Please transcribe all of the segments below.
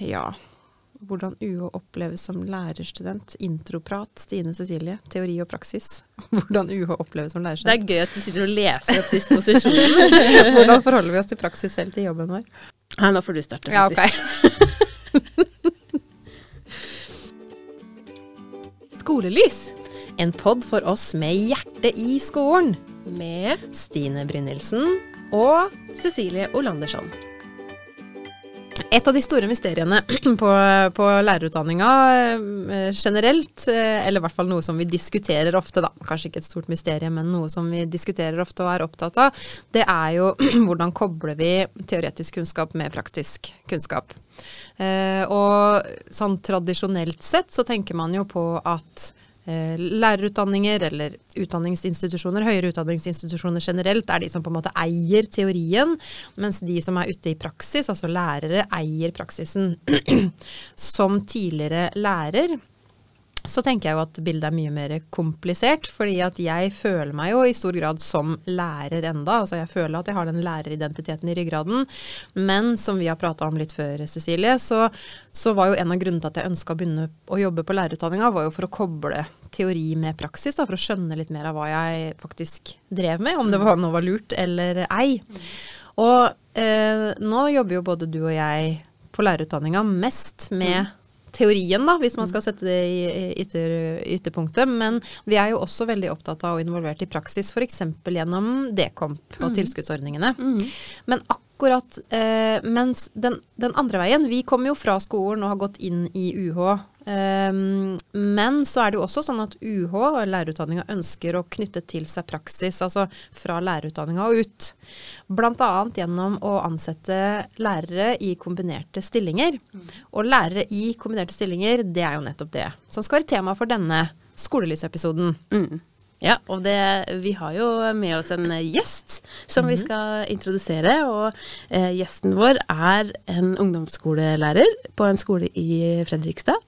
Ja. Hvordan UH oppleves som lærerstudent. Introprat. Stine Cecilie. Teori og praksis. Hvordan UH oppleves som lærerstudent. Det er gøy at du sitter og leser opp disposisjonen. Hvordan forholder vi oss til praksisfeltet i jobben vår? Nei, nå får du starte, Ja, okay. Skolelys En pod for oss med hjerte i skolen. med Stine Brynildsen. og Cecilie Olandersson. Et av de store mysteriene på, på lærerutdanninga eh, generelt, eh, eller i hvert fall noe som vi diskuterer ofte, da, kanskje ikke et stort mysterium, men noe som vi diskuterer ofte og er opptatt av, det er jo hvordan kobler vi teoretisk kunnskap med praktisk kunnskap. Eh, og sånn tradisjonelt sett så tenker man jo på at lærerutdanninger eller utdanningsinstitusjoner, høyere utdanningsinstitusjoner generelt, er de som på en måte eier teorien, mens de som er ute i praksis, altså lærere, eier praksisen. som tidligere lærer så tenker jeg jo at bildet er mye mer komplisert, fordi at jeg føler meg jo i stor grad som lærer enda. Altså jeg føler at jeg har den læreridentiteten i ryggraden. Men som vi har prata om litt før, Cecilie, så, så var jo en av grunnene til at jeg ønska å begynne å jobbe på lærerutdanninga, var jo for å koble teori med praksis, da, for å skjønne litt mer av hva jeg faktisk drev med, om det var, nå var lurt eller ei. Og eh, nå jobber jo både du og jeg på lærerutdanninga mest med teorien, da, hvis man skal sette det i ytter, ytterpunktet. Men vi er jo også veldig opptatt av og involvert i praksis, f.eks. gjennom Dekomp og tilskuddsordningene. Men akkurat eh, mens den, den andre veien Vi kommer jo fra skolen og har gått inn i UH. Ehm, men så er det jo også sånn at UH, og lærerutdanninga, ønsker å knytte til seg praksis, altså fra lærerutdanninga og ut. Bl.a. gjennom å ansette lærere i kombinerte stillinger. Og lærere i kombinerte stillinger, det er jo nettopp det som skal være tema for denne skolelysepisoden. Mm. Ja, og det, vi har jo med oss en gjest som vi skal introdusere. Og eh, gjesten vår er en ungdomsskolelærer på en skole i Fredrikstad.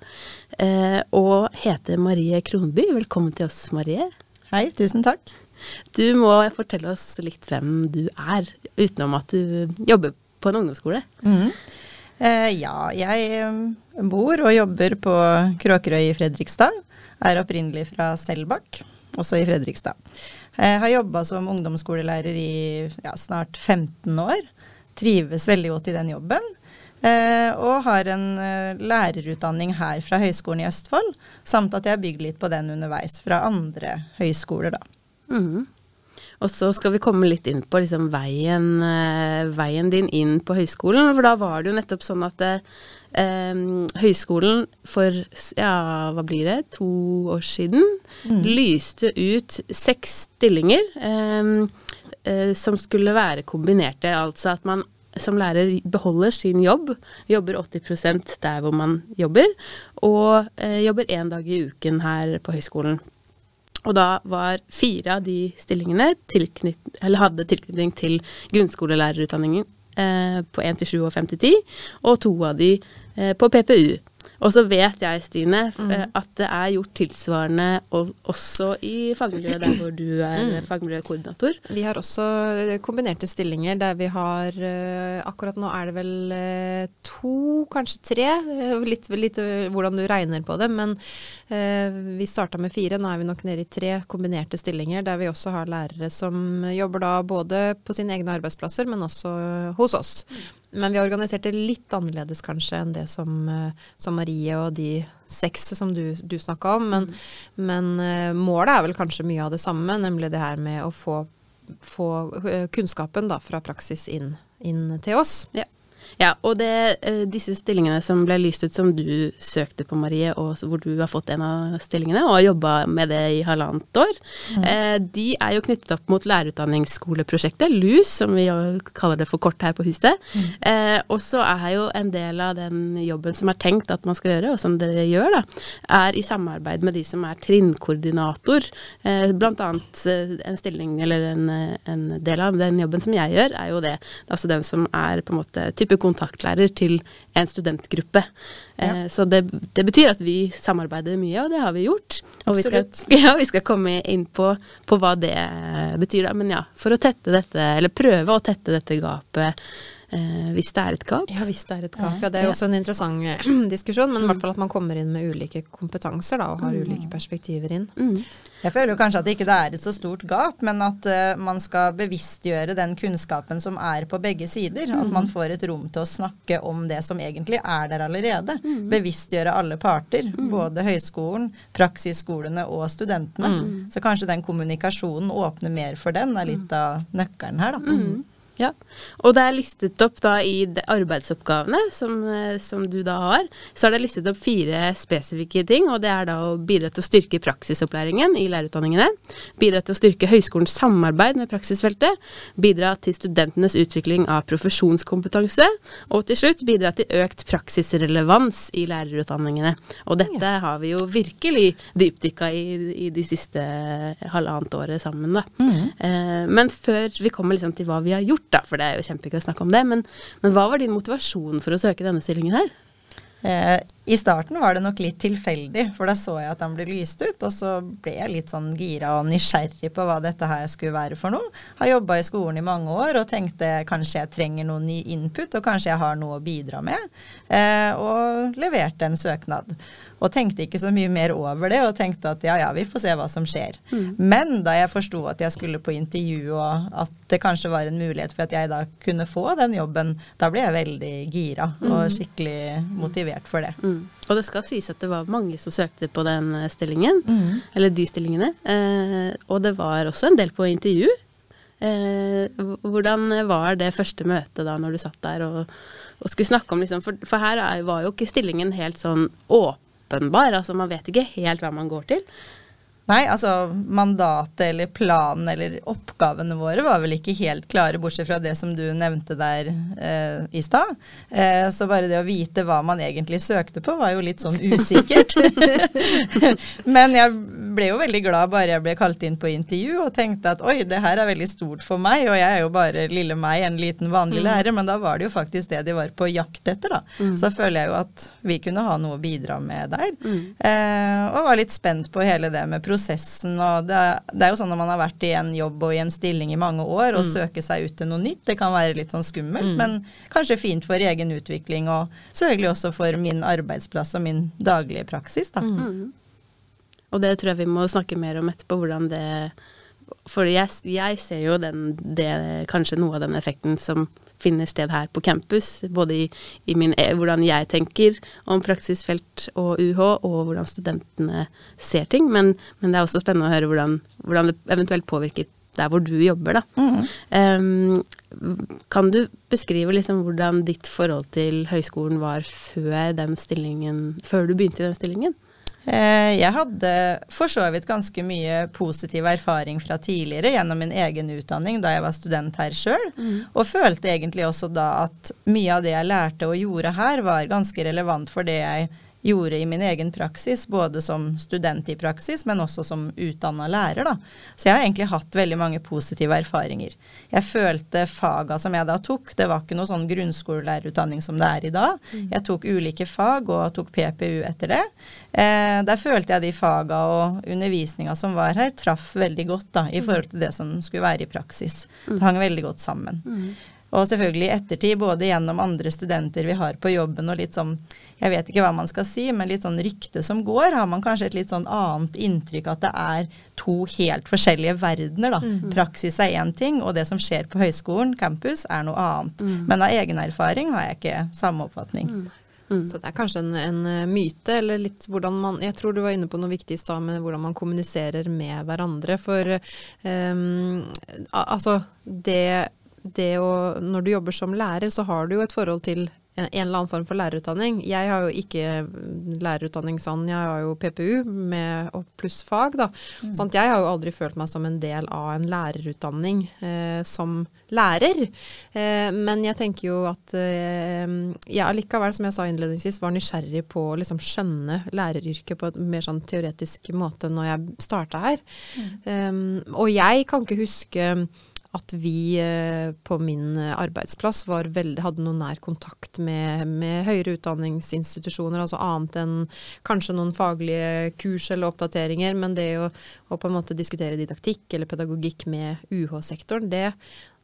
Eh, og heter Marie Kronby. Velkommen til oss, Marie. Hei, tusen takk. Du må fortelle oss litt hvem du er, utenom at du jobber på en ungdomsskole. Mhm. Eh, ja, jeg eh, bor og jobber på Kråkerøy i Fredrikstad. Er opprinnelig fra Selbakk, også i Fredrikstad. Jeg har jobba som ungdomsskolelærer i ja, snart 15 år. Trives veldig godt i den jobben. Eh, og har en eh, lærerutdanning her fra Høgskolen i Østfold, samt at jeg har bygd litt på den underveis fra andre høyskoler, da. Mhm. Og så skal vi komme litt inn på liksom veien, eh, veien din inn på høyskolen. For da var det jo nettopp sånn at eh, høyskolen for ja, hva blir det, to år siden lyste ut seks stillinger eh, eh, som skulle være kombinerte. Altså at man som lærer beholder sin jobb, jobber 80% der hvor man jobber, og eh, jobber én dag i uken her på høyskolen. Og da var fire av de stillingene tilknytt, eller hadde tilknytning til grunnskolelærerutdanningen eh, på 1 til 7 og 5 til 10, og to av de på PPU. Og så vet jeg, Stine, f- eh, at det er gjort tilsvarende også i fagmiljøet der hvor du er fagmiljøkoordinator. Vi har også eh, kombinerte stillinger der vi har eh, Akkurat nå er det vel eh, to, kanskje tre. eh, Litt, litt eh, hvordan du regner på det. Men eh, vi starta med fire. Nå er vi nok nede i tre kombinerte stillinger der vi også har lærere som jobber da både på sine egne arbeidsplasser, men også eh, hos oss. Men vi har organisert det litt annerledes kanskje enn det som, eh, som Marie og de seks som du, du snakka om. Men, men eh, målet er vel kanskje mye av det samme, nemlig det her med å få, få eh, kunnskapen da, fra praksis inn, inn til oss. Ja. Ja og det, eh, disse stillingene som ble lyst ut, som du søkte på, Marie, og hvor du har fått en av stillingene og har jobba med det i halvannet år, mm. de er jo knyttet opp mot lærerutdanningsskoleprosjektet, LUS, som vi kaller det for kort her på huset. Eh, og så er jo en del av den jobben som er tenkt at man skal gjøre, og som dere gjør, da, er i samarbeid med de som er trinnkoordinator. Eh, blant annet en stilling, eller en, en del av den jobben som jeg gjør, er jo det. Altså den som er på en måte type kontaktlærer til en studentgruppe. Eh, Så det, det betyr at vi samarbeider mye, og det har vi gjort. Og vi skal, ja, vi skal komme inn på, på hva det betyr, da. Men ja, for å tette dette, eller prøve å tette dette gapet hvis det er et gap. Ja, hvis det er et gap. Ja, det er også en interessant eh, diskusjon, men i hvert fall at man kommer inn med ulike kompetanser da, og har ulike perspektiver inn. Mm. Jeg føler jo kanskje at det ikke er et så stort gap, men at uh, man skal bevisstgjøre den kunnskapen som er på begge sider. At man får et rom til å snakke om det som egentlig er der allerede. Bevisstgjøre alle parter, både høyskolen, praksisskolene og studentene. Så kanskje den kommunikasjonen åpner mer for den, er litt av nøkkelen her, da. Ja, og det er listet opp da i arbeidsoppgavene som, eh, som, du da har, så er det listet opp fire spesifikke ting, og det er da å bidra til å styrke praksisopplæringen i lærerutdanningene, bidra til å styrke høyskolens samarbeid med praksisfeltet, bidra til studentenes utvikling av profesjonskompetanse, og til slutt bidra til økt praksisrelevans i lærerutdanningene. Og dette har vi jo virkelig dypdykka i, i de siste halvannet året sammen, da. Eh, men før vi kommer liksom til hva vi har gjort, da, for det er jo kjempegøy å snakke om det. Men, men hva var din motivasjon for å søke denne stillingen her? Eh, I starten var det nok litt tilfeldig, for da så jeg at han ble lyst ut. Og så ble jeg litt sånn gira og nysgjerrig på hva dette her skulle være for noe. Har jobba i skolen i mange år og tenkte kanskje jeg trenger noe ny input, og kanskje jeg har noe å bidra med. Eh, og leverte en søknad. Og tenkte ikke så mye mer over det, og tenkte at ja ja, vi får se hva som skjer. Mm. Men da jeg forsto at jeg skulle på intervju, og at det kanskje var en mulighet for at jeg da kunne få den jobben, da ble jeg veldig gira og skikkelig motivert for det. Mm. Og det skal sies at det var mange som søkte på den eh, stillingen, Mm. eller de stillingene. Eh, og det var også en del på intervju. Eh, hvordan var det første møtet da, når du satt der og, og skulle snakke om liksom For, for her er, var jo ikke stillingen helt sånn åpenbar. Altså man vet ikke helt hva man går til. Nei, altså mandatet eller planen eller oppgavene våre var vel ikke helt klare, bortsett fra det som du nevnte der eh, i stad. Eh, så bare det å vite hva man egentlig søkte på, var jo litt sånn usikkert. Men jeg ble jo veldig glad bare jeg ble kalt inn på intervju, og tenkte at oi, det her er veldig stort for meg, og jeg er jo bare lille meg, en liten vanlig lærer, men da var det jo faktisk det de var på jakt etter, da. Så føler jeg jo at vi kunne ha noe å bidra med der. Eh, og var litt spent på hele det med prosessen. Og det, det er jo sånn når man har vært i en jobb og i en stilling i mange år, og søke seg ut til noe nytt, det kan være litt sånn skummelt, men kanskje fint for egen utvikling, og selvfølgelig også for min arbeidsplass og min daglige praksis, da. Og det tror jeg vi må snakke mer om etterpå, hvordan det For jeg, jeg ser jo den, det, kanskje noe av den effekten som finner sted her på campus. Både i, i min, eh, hvordan jeg tenker om praksisfelt og UH, og hvordan studentene ser ting. Men, men det er også spennende å høre hvordan, hvordan det eventuelt påvirker der hvor du jobber, da. Em, kan du beskrive liksom hvordan ditt forhold til høyskolen var før den stillingen, før du begynte i den stillingen? Eh, Jeg hadde for så vidt ganske mye positiv erfaring fra tidligere gjennom min egen utdanning da jeg var student her sjøl, og følte egentlig også da at mye av det jeg lærte og gjorde her, var ganske relevant for det jeg gjorde i min egen praksis, både som student i praksis, men også som utdanna lærer. Da. Så jeg har egentlig hatt veldig mange positive erfaringer. Jeg følte faga som jeg da tok, det var ikke noe sånn grunnskolelærerutdanning som det er i dag. Jeg tok ulike fag og tok PPU etter det. Eh, der følte jeg de faga og undervisninga som var her, traff veldig godt da, i forhold til det som skulle være i praksis. Det hang veldig godt sammen. Og selvfølgelig i ettertid, både gjennom andre studenter vi har på jobben og litt sånn, jeg vet ikke hva man skal si, men litt sånn rykte som går, har man kanskje et litt sånn annet inntrykk at det er to helt forskjellige verdener, da. Praksis er én ting, og det som skjer på høyskolen, campus, er noe annet. Men av egen erfaring har jeg ikke samme oppfatning. Så det er kanskje en, en eh, myte, eller litt hvordan man Jeg tror du var inne på noe viktig i stad med hvordan man kommuniserer med hverandre. For um, altså det, det å Når du jobber som lærer, så har du jo et forhold til en eller annen form for lærerutdanning. Jeg har jo ikke lærerutdanning sånn, jeg har jo PPU med og pluss fag, da. Sånn jeg har jo aldri følt meg som en del av en lærerutdanning eh, som lærer. Eh, men jeg tenker jo at eh, jeg allikevel, som jeg sa innledningsvis, var nysgjerrig på å liksom skjønne læreryrket på en mer sånn teoretisk måte når jeg starta her. Um, og jeg kan ikke huske at vi eh, på min eh, arbeidsplass var veldig, hadde noe nær kontakt med, med høyere utdanningsinstitusjoner, altså annet enn kanskje noen faglige kurs eller oppdateringer, men det å, å på en måte diskutere didaktikk eller pedagogikk med UH-sektoren, det,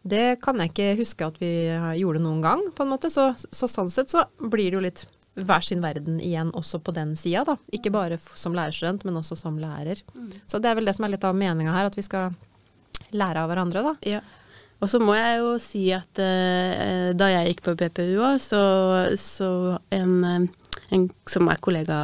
Det kan jeg ikke huske at vi gjorde noen gang, på en måte. Så, så sånn sett så blir det jo litt hver sin verden igjen også på den sida, da. Ikke bare som lærerstudent, men også som lærer. Mm. Så det er vel det som er litt av meninga her, at vi skal lære av hverandre, da. Ja. Og så må jeg jo si at uh, da jeg gikk på PPU òg, så, så en uh, en som er kollega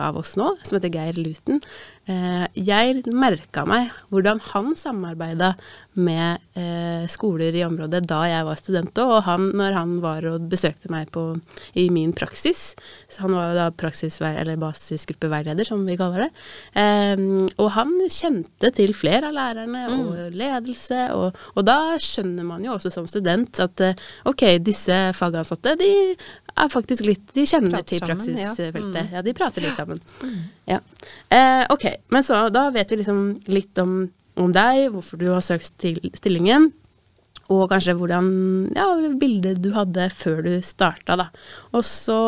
av oss nå, som heter Geir Luten. Eh, jeg merka meg hvordan han samarbeida med eh, skoler i området da jeg var student òg, og han, når han var og besøkte meg på, i min praksis. Så han var jo da praksis- eller basisgruppeveileder, som vi kaller det. Eh, og han kjente til flere av lærerne mm. og ledelse, og, og, da skjønner man jo også som student at ok, disse fagansatte de er faktisk litt De kjenner prater til praksisfeltet. Ja. Mm. ja. de prater litt sammen. Mm. Ja. Eh, ok, men så da vet vi liksom litt om, om deg, hvorfor du har søkt stillingen og kanskje hvordan ja, bildet du hadde før du starta, da. Og så,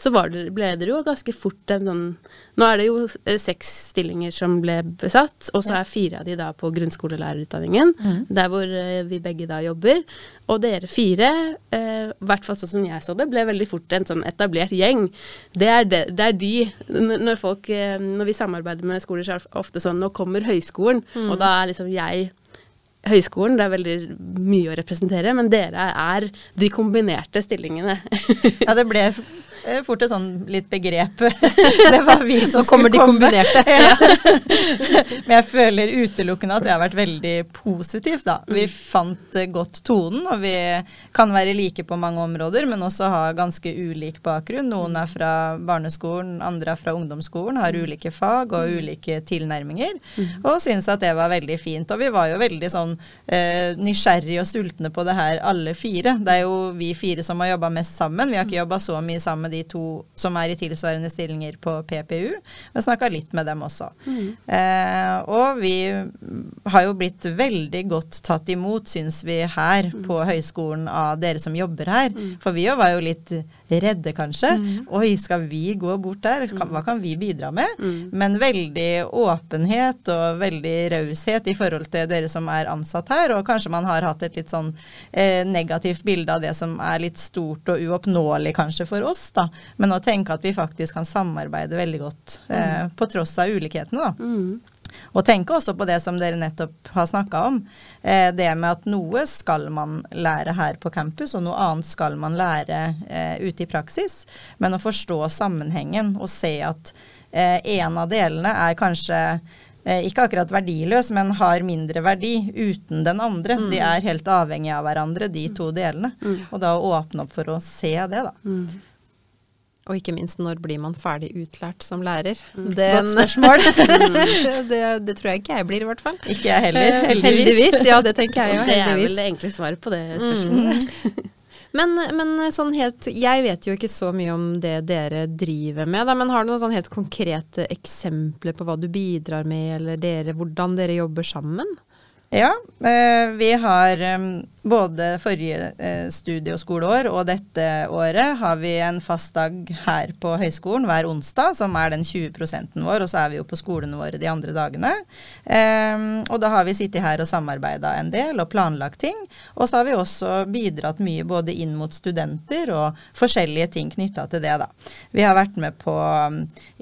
så det, ble det jo ganske fort en sånn Nå er det jo eh, seks stillinger som ble besatt, og så er fire av de da på grunnskolelærerutdanningen, mm. der hvor eh, vi begge da jobber. Og dere fire, eh, i hvert fall sånn som jeg så det, ble veldig fort en sånn etablert gjeng. Det er, det, det er de Når folk Når vi samarbeider med skoler, så er det ofte sånn Nå kommer høyskolen, mm. og da er liksom jeg høyskolen, det er veldig mye å representere, men dere er de kombinerte stillingene. ja, det ble fort et sånn litt begrep. det var vi som komme. Nå kommer de kombinerte. Men jeg føler utelukkende at det har vært veldig positivt, da. Vi mm. fant godt tonen, og vi kan være like på mange områder, men også ha ganske ulik bakgrunn. Noen er fra barneskolen, andre er fra ungdomsskolen, har mm. ulike fag og mm. ulike tilnærminger, og syns at det var veldig fint. Og vi var jo veldig sånn eh, nysgjerrige og sultne på det her, alle fire. Det er jo vi fire som har jobba mest sammen. Vi har ikke jobba så mye sammen de to som er i tilsvarende stillinger på PPU. Vi snakka litt med dem også. Mm. Eh, og vi har jo blitt veldig godt tatt imot, syns vi, her mm. på høyskolen av dere som jobber her. Mm. For vi var jo litt redde, kanskje. Mm. Oi, skal vi gå bort der? Hva kan vi bidra med? Mm. Men veldig åpenhet og veldig raushet i forhold til dere som er ansatt her. Og kanskje man har hatt et litt sånn eh, negativt bilde av det som er litt stort og uoppnåelig kanskje for oss, da. Men å tenke at vi faktisk kan samarbeide veldig godt eh, mm. på tross av ulikhetene, da. Mm. Og tenke også på det som dere nettopp har snakka om. Eh, det med at noe skal man lære her på campus, og noe annet skal man lære eh, ute i praksis. Men å forstå sammenhengen og se at eh, en av delene er kanskje eh, ikke akkurat verdiløs, men har mindre verdi uten den andre. Mm. De er helt avhengige av hverandre, de to delene. Mm. Og da å åpne opp for å se det, da. Mm. Og ikke minst, når blir man ferdig utlært som lærer? Mm. Den, Godt spørsmål. det, det, tror jeg ikke jeg blir, i hvert fall. Ikke jeg heller, eh, heldigvis. heldigvis. Ja, det tenker jeg jo. Det er vel egentlig svaret på det spørsmålet. Mm. men, men, sånn helt Jeg vet jo ikke så mye om det dere driver med, da, men har du noen sånn helt konkrete eksempler på hva du bidrar med, eller dere, hvordan dere jobber sammen? Ja, eh, vi har både forrige eh, studie- og skoleår og dette året har vi en fast dag her på høyskolen hver onsdag, som er den 20 vår, og så er vi jo på skolene våre de andre dagene. og da har vi sittet her og samarbeida en del og planlagt ting. Og så har vi også bidratt mye både inn mot studenter og forskjellige ting knytta til det, da. Vi har vært med på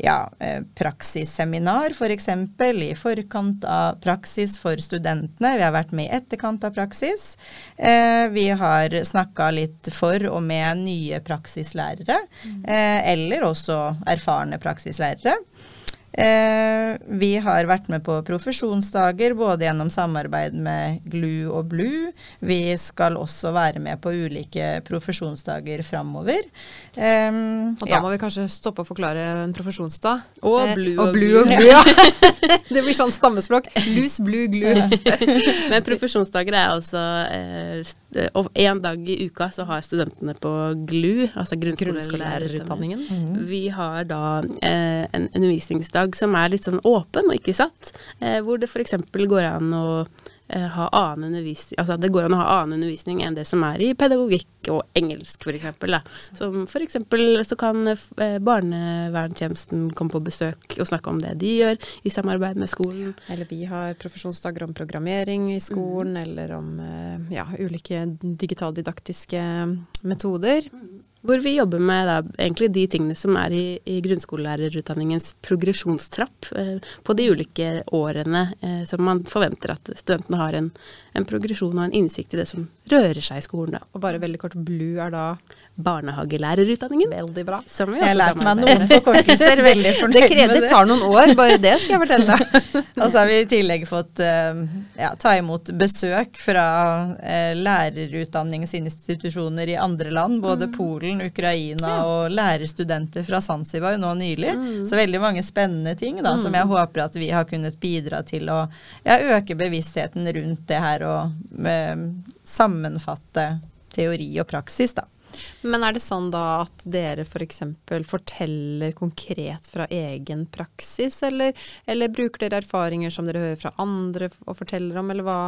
ja, eh, praksisseminar f.eks. For i forkant av praksis for studentene. Vi har vært med i etterkant av praksis. Eh, vi har snakka litt for og med nye praksislærere, mm. eh, eller også erfarne praksislærere. Eh, vi har vært med på profesjonsdager, både gjennom samarbeid med GLU og BLU. Vi skal også være med på ulike profesjonsdager framover. Eh, og da ja. må vi kanskje stoppe å forklare en profesjonsdag. Og eh, BLU og, og, BLU. og GLU. Ja. det blir sånn stammespråk. Lus, BLU, GLU. Men profesjonsdager er altså én eh, dag i uka så har studentene på GLU, altså grunnskolelærerutdanningen, mm. vi har da eh, en undervisningsdag som er litt sånn åpen og ikke satt, eh, hvor det f.eks. går an å eh, ha annen undervisning Altså det går an å ha annen undervisning enn det som er i pedagogikk og engelsk, f.eks. Som f.eks. så kan eh, barnevernstjenesten komme på besøk og snakke om det de gjør i samarbeid med skolen. Eller vi har profesjonsdager om programmering i skolen, mm. eller om ja, ulike digitaldidaktiske metoder. Mm. Hvor vi jobber med da, egentlig de tingene som er i, i grunnskolelærerutdanningens progresjonstrapp eh, på de ulike årene eh, som man forventer at studentene har en, en, progresjon og en innsikt i det som rører seg i skolen. Da. Og bare veldig kort, BLUE er da barnehagelærerutdanningen. Veldig bra. Som vi jeg har lært meg noen forkortelser. Veldig fornøyd det med det. Det tar noen år, bare det skal jeg fortelle deg. og så har vi i tillegg fått uh, ja, ta imot besøk fra eh, lærerutdanningsinstitusjoner i andre land. Både mm. Polen, Ukraina ja. og lærerstudenter fra Zanzibar nå nylig. Mm. Så veldig mange spennende ting da, mm. som jeg håper at vi har kunnet bidra til å ja, øke bevisstheten rundt det her og uh, sammenfatte teori og praksis. da. Men er det sånn da at dere f.eks. For forteller konkret fra egen praksis, eller, eller, bruker dere erfaringer som dere hører fra andre og forteller om, eller hva?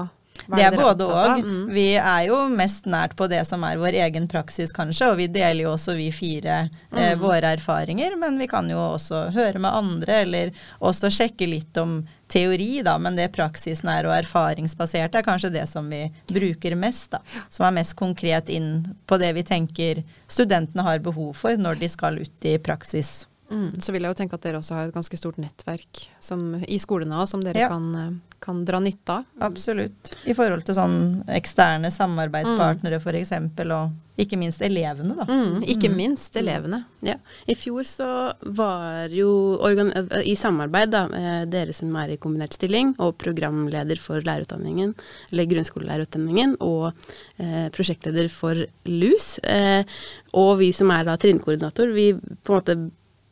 Det er både òg. Mm. Vi er jo mest nært på det som er vår egen praksis, kanskje. Og vi deler jo også, vi fire, eh, mm. våre erfaringer. Men vi kan jo også høre med andre, eller også sjekke litt om teori, da. Men det praksisen er og erfaringsbasert er kanskje det som vi bruker mest, da. Som er mest konkret inn på det vi tenker studentene har behov for når de skal ut i praksis. Mm, så vil jeg jo tenke at dere også har et ganske stort nettverk som, i skolene også, som dere ja. kan, eh, kan, dra nytte av. Absolutt. I forhold til sånn eksterne samarbeidspartnere mm. f.eks., og ikke minst elevene, da. Mm, ikke mm. minst elevene. Ja. I fjor så var jo i samarbeid, da, eh, dere som er i kombinert stilling, og programleder for lærerutdanningen, eller grunnskolelærerutdanningen, og eh, prosjektleder for LUS, eh, og vi som er da trinnkoordinator, vi på en måte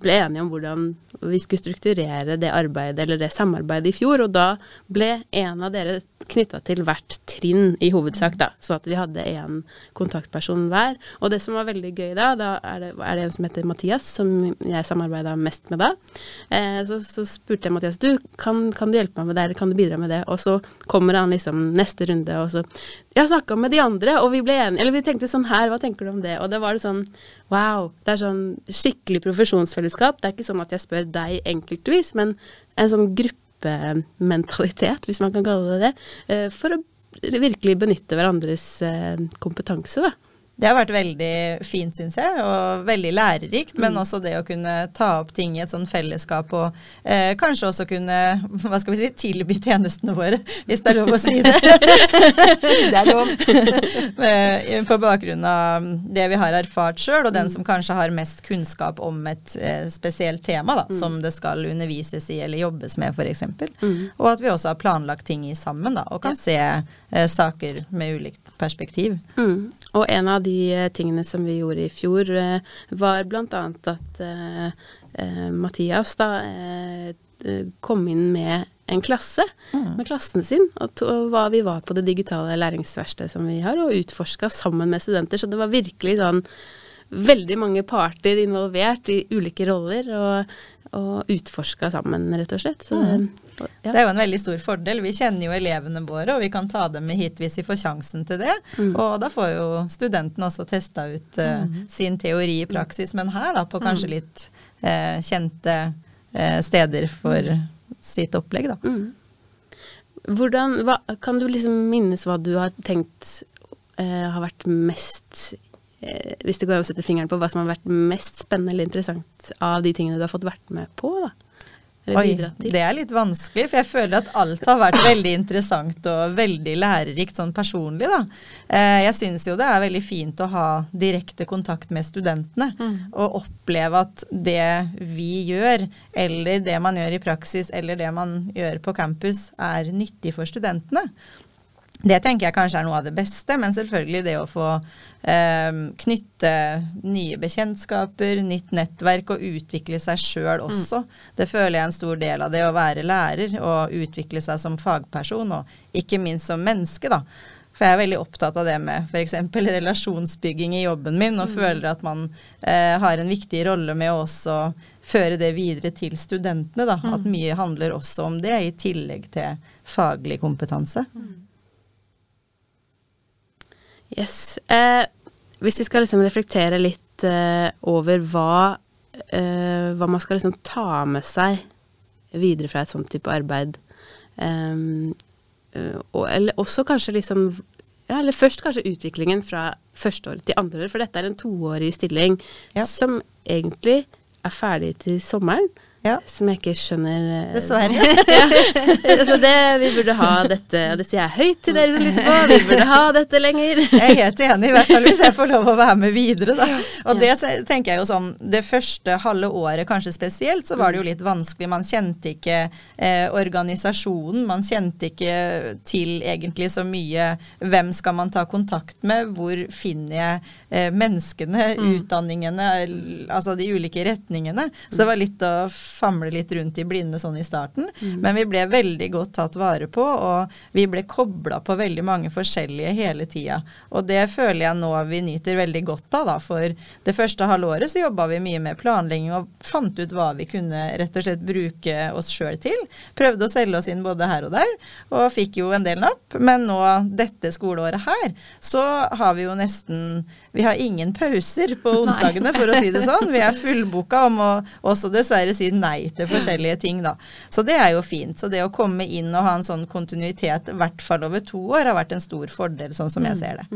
ble enige om hvordan vi skulle strukturere det arbeidet eller det samarbeidet i fjor, og da ble en av dere knytta til hvert trinn i hovedsak, da, så at vi hadde én kontaktperson hver. Og det som var veldig gøy da, da er det, er det en som heter Mathias, som jeg samarbeida mest med da. Eh, så, så, spurte jeg Mathias du, kan, kan, du hjelpe meg med det, kan du bidra med det? Og så kommer han liksom neste runde, og så Jeg snakka med de andre, og vi ble enige, eller vi tenkte sånn her, hva tenker du om det? Og det var det sånn wow, det er sånn skikkelig profesjonsfellesskap. Det er ikke sånn at jeg spør deg enkeltvis, men en sånn gruppementalitet, hvis man kan kalle det det, eh, for å virkelig benytte hverandres eh, kompetanse, da. Det har vært veldig fint, syns jeg, og veldig lærerikt. Men mm. også det å kunne ta opp ting i et sånn fellesskap og eh, kanskje også kunne hva skal vi si, tilby tjenestene våre, hvis det er lov å si det. det er lov. På bakgrunn av det vi har erfart sjøl, og den mm. som kanskje har mest kunnskap om et eh, spesielt tema da, mm. som det skal undervises i eller jobbes med, f.eks. Mm. Og at vi også har planlagt ting i sammen da, og kan ja. se eh, saker med ulikt perspektiv. Mm. Og en av de eh, tingene som vi gjorde i fjor, eh, var bl.a. at eh, eh, Mathias da eh, kom inn med en klasse, mm. med klassen sin, og, to, og vi var på det digitale læringsverkstedet som vi har, og utforska sammen med studenter. Så det var virkelig sånn veldig mange parter involvert i ulike roller, og, og utforska sammen, rett og slett. Så, mm. ja. Det er jo en veldig stor fordel. Vi kjenner jo elevene våre, og vi kan ta dem med hit hvis vi får sjansen til det. Mm. Og da får jo studentene også testa ut uh, mm. sin teori i praksis, men her da på kanskje mm. litt uh, kjente uh, steder for sitt opplegg, da. Mm. Hvordan, hva, kan du liksom minnes hva du har tenkt har vært mest Eh, hvis det går an å sette fingeren på hva som har vært mest spennende eller interessant av de tingene du har fått vært med på, da? Oi, det er litt vanskelig, for jeg føler at alt har vært veldig interessant og veldig lærerikt sånn personlig, da. Eh, jeg syns jo det er veldig fint å ha direkte kontakt med studentene. Mm. Og oppleve at det vi gjør, eller det man gjør i praksis, eller det man gjør på campus, er nyttig for studentene. Det tenker jeg kanskje er noe av det beste, men selvfølgelig det å få eh, knytte nye bekjentskaper, nytt nettverk og utvikle seg sjøl også. Mm. Det føler jeg er en stor del av det å være lærer og utvikle seg som fagperson, og ikke minst som menneske, da. For jeg er veldig opptatt av det med f.eks. relasjonsbygging i jobben min, og mm. føler at man eh, har en viktig rolle med å også føre det videre til studentene. da, mm. At mye handler også om det, i tillegg til faglig kompetanse. Mm. Yes. Eh, hvis vi skal liksom reflektere litt eh, over hva, eh, hva man skal liksom ta med seg videre fra et sånt type arbeid, eh, og, eller også kanskje liksom ja, eller først kanskje utviklingen fra første året til andre år, for dette er en toårig stilling Ja. som egentlig er ferdig til sommeren. Ja. Som jeg ikke skjønner Dessverre. ja. altså det, vi burde ha dette, og det sier jeg høyt til dere som lytter på, vi burde ha dette lenger. Jeg er helt enig, i hvert fall hvis jeg får lov å være med videre, da. Og det tenker jeg jo sånn Det første halve året kanskje spesielt, så var det jo litt vanskelig. Man kjente ikke eh, organisasjonen, man kjente ikke til egentlig så mye Hvem skal man ta kontakt med? Hvor finner jeg eh, menneskene, utdanningene, altså de ulike retningene? Så det var litt å famle litt rundt i blinde sånn i starten. Men vi ble veldig godt tatt vare på, og vi ble kobla på veldig mange forskjellige hele tida. Og det føler jeg nå vi nyter veldig godt av, da. For det første halvåret så jobba vi mye med planlegging og fant ut hva vi kunne rett og slett bruke oss sjøl til. Prøvde å selge oss inn både her og der, og fikk jo en del napp. Men nå dette skoleåret her, så har vi jo nesten Vi har ingen pauser på onsdagene, for å si det sånn. Vi er fullboka om å også dessverre si nei til forskjellige ting, da. Så det er jo fint. Så det å komme inn og ha en sånn kontinuitet, i hvert fall over to år, har vært en stor fordel, sånn som jeg ser det.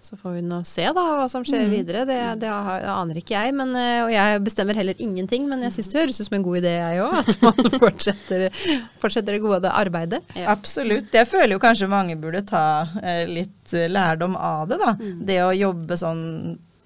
Så får vi nå se da hva som skjer videre. Det, det det aner ikke jeg, men, eh, og jeg bestemmer heller ingenting. Men jeg syns det høres ut som en god idé, jeg òg. At man fortsetter, fortsetter det gode arbeidet. Ja. Absolutt. Jeg føler jo kanskje mange burde ta eh, litt eh, lærdom av det, da. Det å jobbe sånn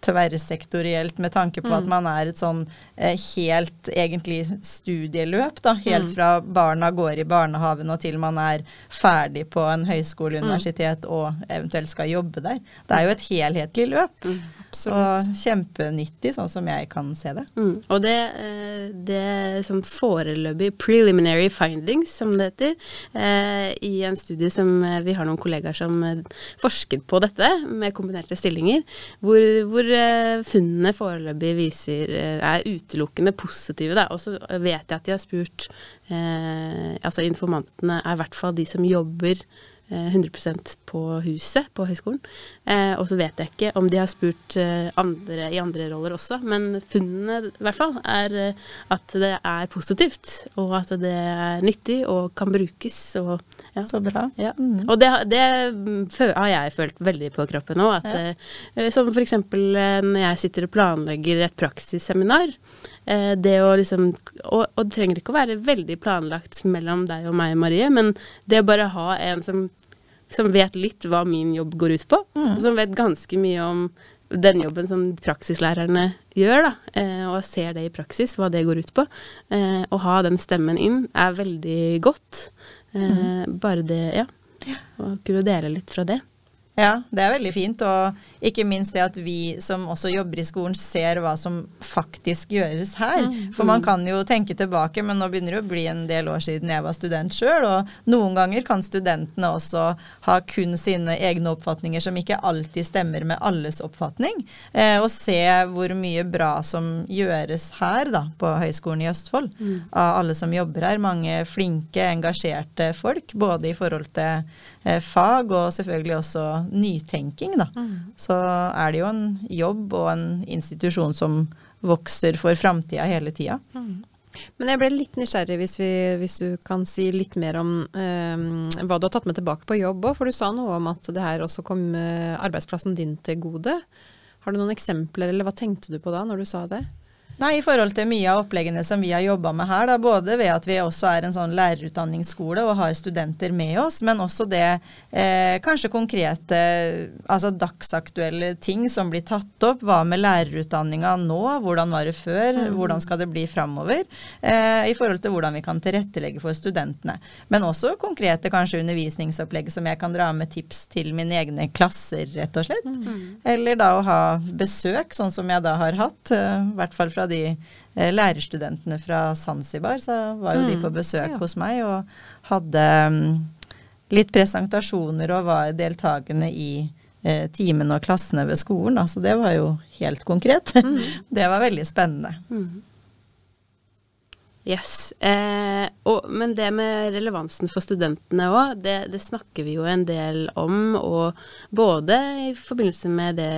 tverrsektorielt med tanke på at man er et sånn eh, helt egentlig studieløp, da. Helt fra barna går i barnehagen og til man er ferdig på en høyskole, universitet og eventuelt skal jobbe der. Det er jo et helhetlig løp. Og kjempenyttig, sånn som jeg kan se det. Mm. Og det, eh, det sånn foreløpig preliminary findings, som det heter, eh, i en studie som eh, vi har noen kollegaer som eh, forsker på dette, med kombinerte stillinger, hvor, hvor funnene foreløpig viser eh, er utelukkende positive. Og så vet jeg at de har spurt eh, Altså informantene er i hvert fall de som jobber eh, 100% på huset på høyskolen. Eh, og så vet jeg ikke om de har spurt eh, andre i andre roller også, men funnene i hvert fall er eh, at det er positivt, og at det er nyttig og kan brukes. Og, ja. Så bra. Ja. Og det, det mm, har jeg følt veldig på kroppen. At, eh, som eh, når jeg sitter og planlegger et praksisseminar. Eh, det å liksom, og, og det trenger ikke å være veldig planlagt mellom deg og meg, Marie, men det å bare ha en som, som vet litt hva min jobb går ut på, og som vet ganske mye om den jobben som praksislærerne gjør, da, eh, og ser det i praksis, hva det går ut på. Eh, å ha den stemmen inn er veldig godt. Eh, Bare det, ja. Å kunne dele litt fra det. Ja, det er veldig fint. Og ikke minst det at vi som også jobber i skolen, ser hva som faktisk gjøres her. For man kan jo tenke tilbake, men nå begynner det å bli en del år siden jeg var student sjøl. Og noen ganger kan studentene også ha kun sine egne oppfatninger som ikke alltid stemmer med alles oppfatning. Eh, og se hvor mye bra som gjøres her da, på Høgskolen i Østfold. Av alle som jobber her. Mange flinke, engasjerte folk. Både i forhold til eh, fag og selvfølgelig også nytenking, da. Så er det jo en jobb og en institusjon som vokser for framtida hele tida. Men jeg ble litt nysgjerrig hvis, vi, hvis du kan si litt mer om eh, hva du har tatt med tilbake på jobb òg. For du sa noe om at det her også kom eh, arbeidsplassen din til gode. Har du noen eksempler, eller hva tenkte du på da når du sa det? Nei, i forhold til mye av oppleggene som vi har jobba med her, da, både ved at vi også er en sånn lærerutdanningsskole og har studenter med oss, men også det eh, kanskje konkrete, altså dagsaktuelle ting som blir tatt opp. Hva med lærerutdanninga nå, hvordan var det før, hvordan skal det bli framover? Eh, I forhold til hvordan vi kan tilrettelegge for studentene. Men også konkrete kanskje undervisningsopplegg som jeg kan dra med tips til mine egne klasser, rett og slett. Eller da å ha besøk, sånn som jeg da har hatt, eh, i hvert fall fra de eh, lærerstudentene fra Zanzibar, så var jo de på besøk Ja. hos meg og hadde mm, litt presentasjoner og var deltakende i eh, timene og klassene ved skolen. Da. Så det var jo helt konkret. det var veldig spennende. Yes. Eh, og, men det med relevansen for studentene òg, det, det, snakker vi jo en del om. Og både i forbindelse med det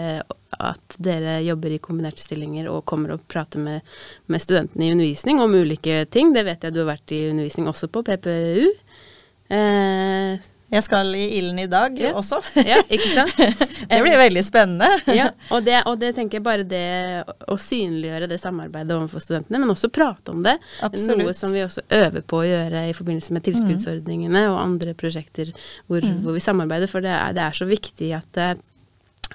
at dere jobber i kombinerte stillinger og kommer og prater med, med studentene i undervisning om ulike ting. Det vet jeg du har vært i undervisning også på PPU. Eh, jeg skal i Ilden i dag ja. også. Ja, ikke sant? det blir veldig spennende. ja, og det, og det, tenker jeg bare det å synliggjøre det samarbeidet overfor studentene, men også prate om det. Absolutt. Noe som vi også øver på å gjøre i forbindelse med tilskuddsordningene mm. og andre prosjekter hvor, mm. hvor, vi samarbeider, for det er, det er så viktig at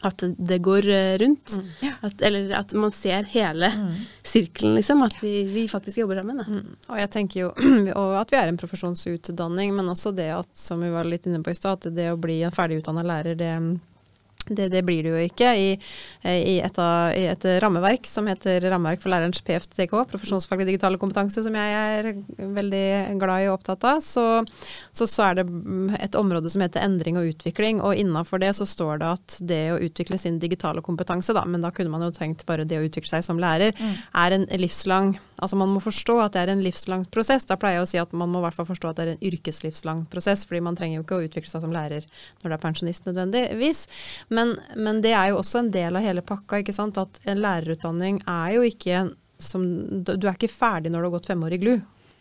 at det går eh, rundt. Mm. At, eller at man ser hele mm. sirkelen, liksom. At vi, vi, faktisk jobber sammen. Mm. Og jeg tenker jo at vi er en profesjonsutdanning, men også det at, som vi var litt inne på i stad, at det å bli en ferdigutdanna lærer, det det, det, blir det jo ikke. I, i, et, I, et, rammeverk som heter Rammeverk for lærerens PFTK, profesjonsfaglig digitale kompetanse, som jeg er veldig glad i og opptatt av, så, så, så er det et område som heter endring og utvikling. Og innafor det så står det at det å utvikle sin digitale kompetanse, da, men da kunne man jo tenkt bare det å utvikle seg som lærer, mm. er en livslang Altså man må forstå at det er en livslang prosess. Da pleier jeg å si at man må i hvert fall forstå at det er en yrkeslivslang prosess, fordi man trenger jo ikke å utvikle seg som lærer når du er pensjonist nødvendigvis. Men, men det er jo også en del av hele pakka, ikke sant. At en lærerutdanning er jo ikke som Du er ikke ferdig når du har gått fem år i GLU.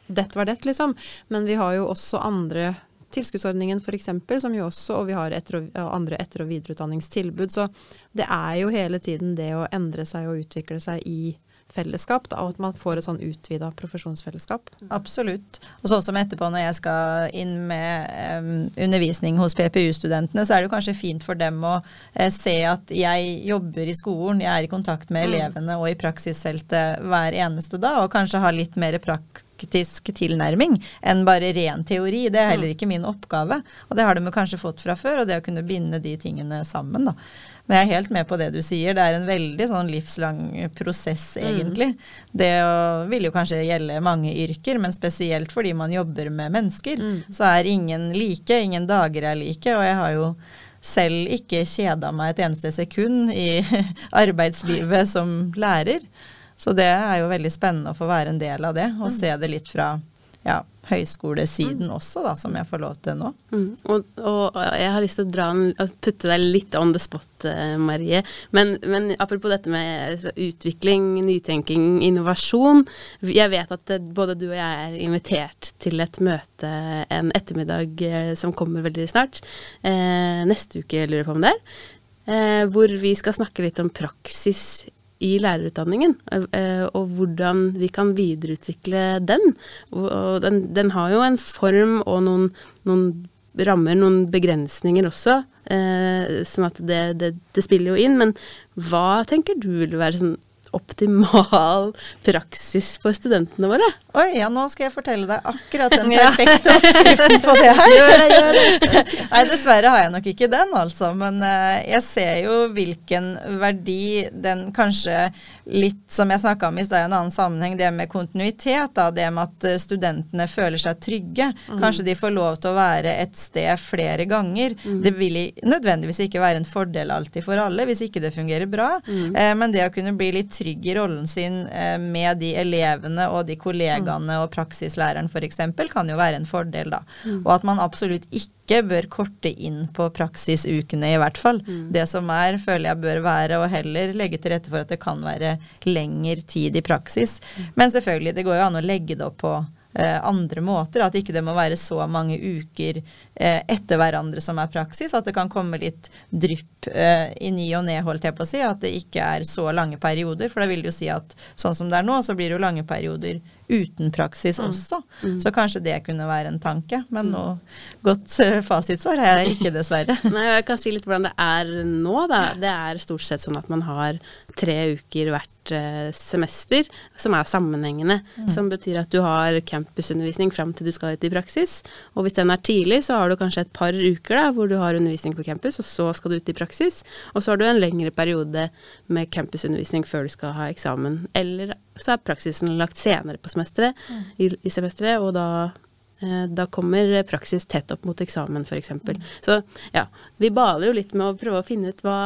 Dette var det, liksom. Men vi har jo også andre tilskuddsordningen f.eks., som jo også, og vi har etter og, andre etter- og videreutdanningstilbud. Så det er jo hele tiden det å endre seg og utvikle seg i fellesskap, da, og at man får et sånn utvida profesjonsfellesskap. Absolutt. Og sånn som etterpå når jeg skal inn med um, undervisning hos PPU-studentene, så er det jo kanskje fint for dem å uh, se at jeg jobber i skolen, jeg er i kontakt med mm. elevene og i praksisfeltet hver eneste dag, og kanskje ha litt mer praktisk tilnærming enn bare ren teori. Det er heller mm. ikke min oppgave. Og det har de kanskje fått fra før, og det å kunne binde de tingene sammen, da. Men jeg er helt med på det du sier. Det er en veldig sånn livslang prosess, mm. egentlig. Mm. Det vil jo kanskje gjelde mange yrker, men spesielt fordi man jobber med mennesker. Mm. Så er ingen like, ingen dager er like. Og jeg har jo selv ikke kjeda meg et eneste sekund i arbeidslivet som lærer. Så det er jo veldig spennende å få være en del av det, og mm. se det litt fra ja, høyskolesiden mm. også, da, som jeg får lov til nå. Mm. Og, og, jeg har lyst til å en, putte deg litt on the spot, eh, Marie. Men, men apropos dette med altså, utvikling, nytenking, innovasjon. Jeg vet at både du og jeg er invitert til et møte en ettermiddag eh, som kommer veldig snart. Eh, neste uke, lurer jeg på om det er. Eh, hvor vi skal snakke litt om praksis i lærerutdanningen, eh, og hvordan vi kan videreutvikle den. Og den, den har jo en form og noen, noen rammer, noen begrensninger også, eh, sånn at det, det, det, spiller jo inn. Men hva tenker du vil være sånn optimal praksis for studentene våre? Oi, ja, nå skal jeg fortelle deg akkurat den perfekte oppskriften på det her. gjør det, gjør det. Nei, dessverre har jeg nok ikke den, altså. Men uh, jeg ser jo hvilken verdi den kanskje litt som jeg snakka om i stad i en annen sammenheng, det med kontinuitet. Da, det med at eh, studentene føler seg trygge. Mm. Kanskje de får lov til å være et sted flere ganger. Mm. Det vil nødvendigvis ikke være en fordel alltid for alle hvis ikke det fungerer bra. Mm. Eh, men det å kunne bli litt trygg i rollen sin eh, med de elevene og de kollegaene og praksislæreren f.eks. kan jo være en fordel, da. Mm. Og at man absolutt ikke bør korte inn på praksisukene, i hvert fall. Mm. Det som er, føler jeg bør være, og heller legge til rette for at det kan være lengre tid i praksis. Mm. Men selvfølgelig, det går jo an å legge det opp på andre måter. At ikke det må være så mange uker eh, etter hverandre som er praksis. At det kan komme litt drypp eh, i ny og ne, holdt jeg på å si. At det ikke er så lange perioder. For da vil det jo si at sånn som det er nå, så blir det jo lange perioder uten praksis mm. også. Mm. Så kanskje det kunne være en tanke. Men mm. noe godt fasitsvar er jeg ikke, dessverre. Nei, Jeg kan si litt hvordan det er nå, da. Det er stort sett sånn at man har tre uker hvert uh, semester som er sammenhengende. Mm. Som betyr at du har campusundervisning fram til du skal ut i praksis. Og hvis den er tidlig, så har du kanskje et par uker da, hvor du har undervisning på campus, og så skal du ut i praksis. Og så har du en lengre periode med campusundervisning før du skal ha eksamen. Eller så er praksisen lagt senere på semesteret, mm. i, i semesteret, og da, eh, da kommer praksis tett opp mot eksamen, f.eks. Mm. Så ja, vi baler jo litt med å prøve å finne ut hva,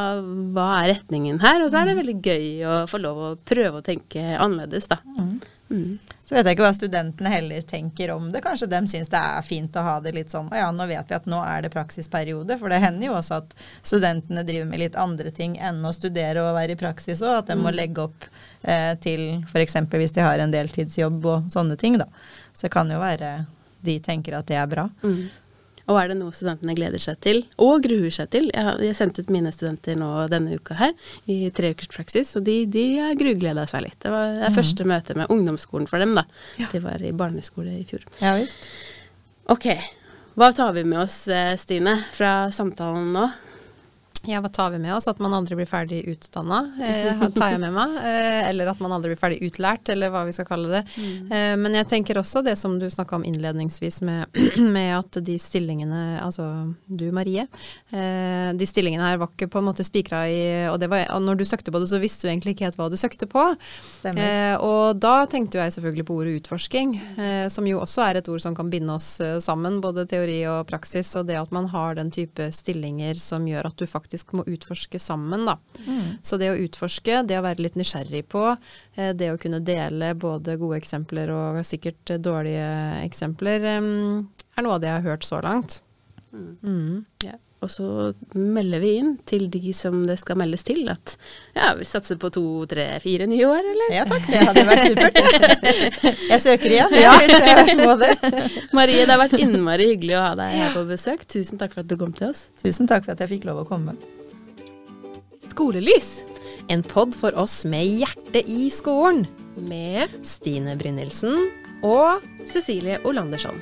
hva er retningen her, og så er det mm. veldig gøy å få lov å prøve å tenke annerledes, da. Mm. Mm. Så vet jeg ikke hva studentene heller tenker om det. Kanskje de syns det er fint å ha det litt sånn Å ja, nå vet vi at nå er det praksisperiode. For det hender jo også at studentene driver med litt andre ting enn å studere og være i praksis òg. At de må legge opp eh, til f.eks. hvis de har en deltidsjobb og sånne ting, da. Så det kan jo være de tenker at det er bra. Mm. Og er det noe studentene gleder seg til, og gruer seg til? Jeg, har- jeg sendte ut mine studenter nå denne uka her, i tre ukers praksis, og de, de grugleda seg litt. Det var det første møte med ungdomsskolen for dem, da. De var i barneskole i fjor. Ja visst. Ok, hva tar vi med oss, eh, Stine, fra samtalen nå? Ja, hva tar vi med oss? At man aldri blir ferdig utdanna, eh, tar jeg med meg. Eh, eller at man aldri blir ferdig utlært, eller hva vi skal kalle det. Eh, men jeg tenker også det som du snakka om innledningsvis, med, med at de stillingene, altså du Marie, eh, de stillingene her var ikke på en måte spikra i og, det var, og når du søkte på det, så visste du egentlig ikke helt hva du søkte på. Eh, og da tenkte jeg selvfølgelig på ordet utforsking, eh, som jo også er et ord som kan binde oss sammen, både teori og praksis, og det at man har den type stillinger som gjør at du faktisk må utforske sammen, da. Så det å utforske, det å være litt nysgjerrig på, eh, det å kunne dele både gode eksempler og sikkert dårlige eksempler, eh, er noe av det jeg har hørt så langt. Mm. Ja. Og så melder vi inn til de som det skal meldes til, at ja, vi satser på to, tre, fire nye år, eller? Ja takk, det hadde vært supert. Jeg søker igjen, ja, hvis jeg må det. Marie, det har vært innmari hyggelig å ha deg her på besøk. Tusen takk for at du kom til oss. Tusen takk for at jeg fikk lov å komme. Skolelys En pod for oss med hjerte i skolen. med Stine Brynildsen og Cecilie Olandersson.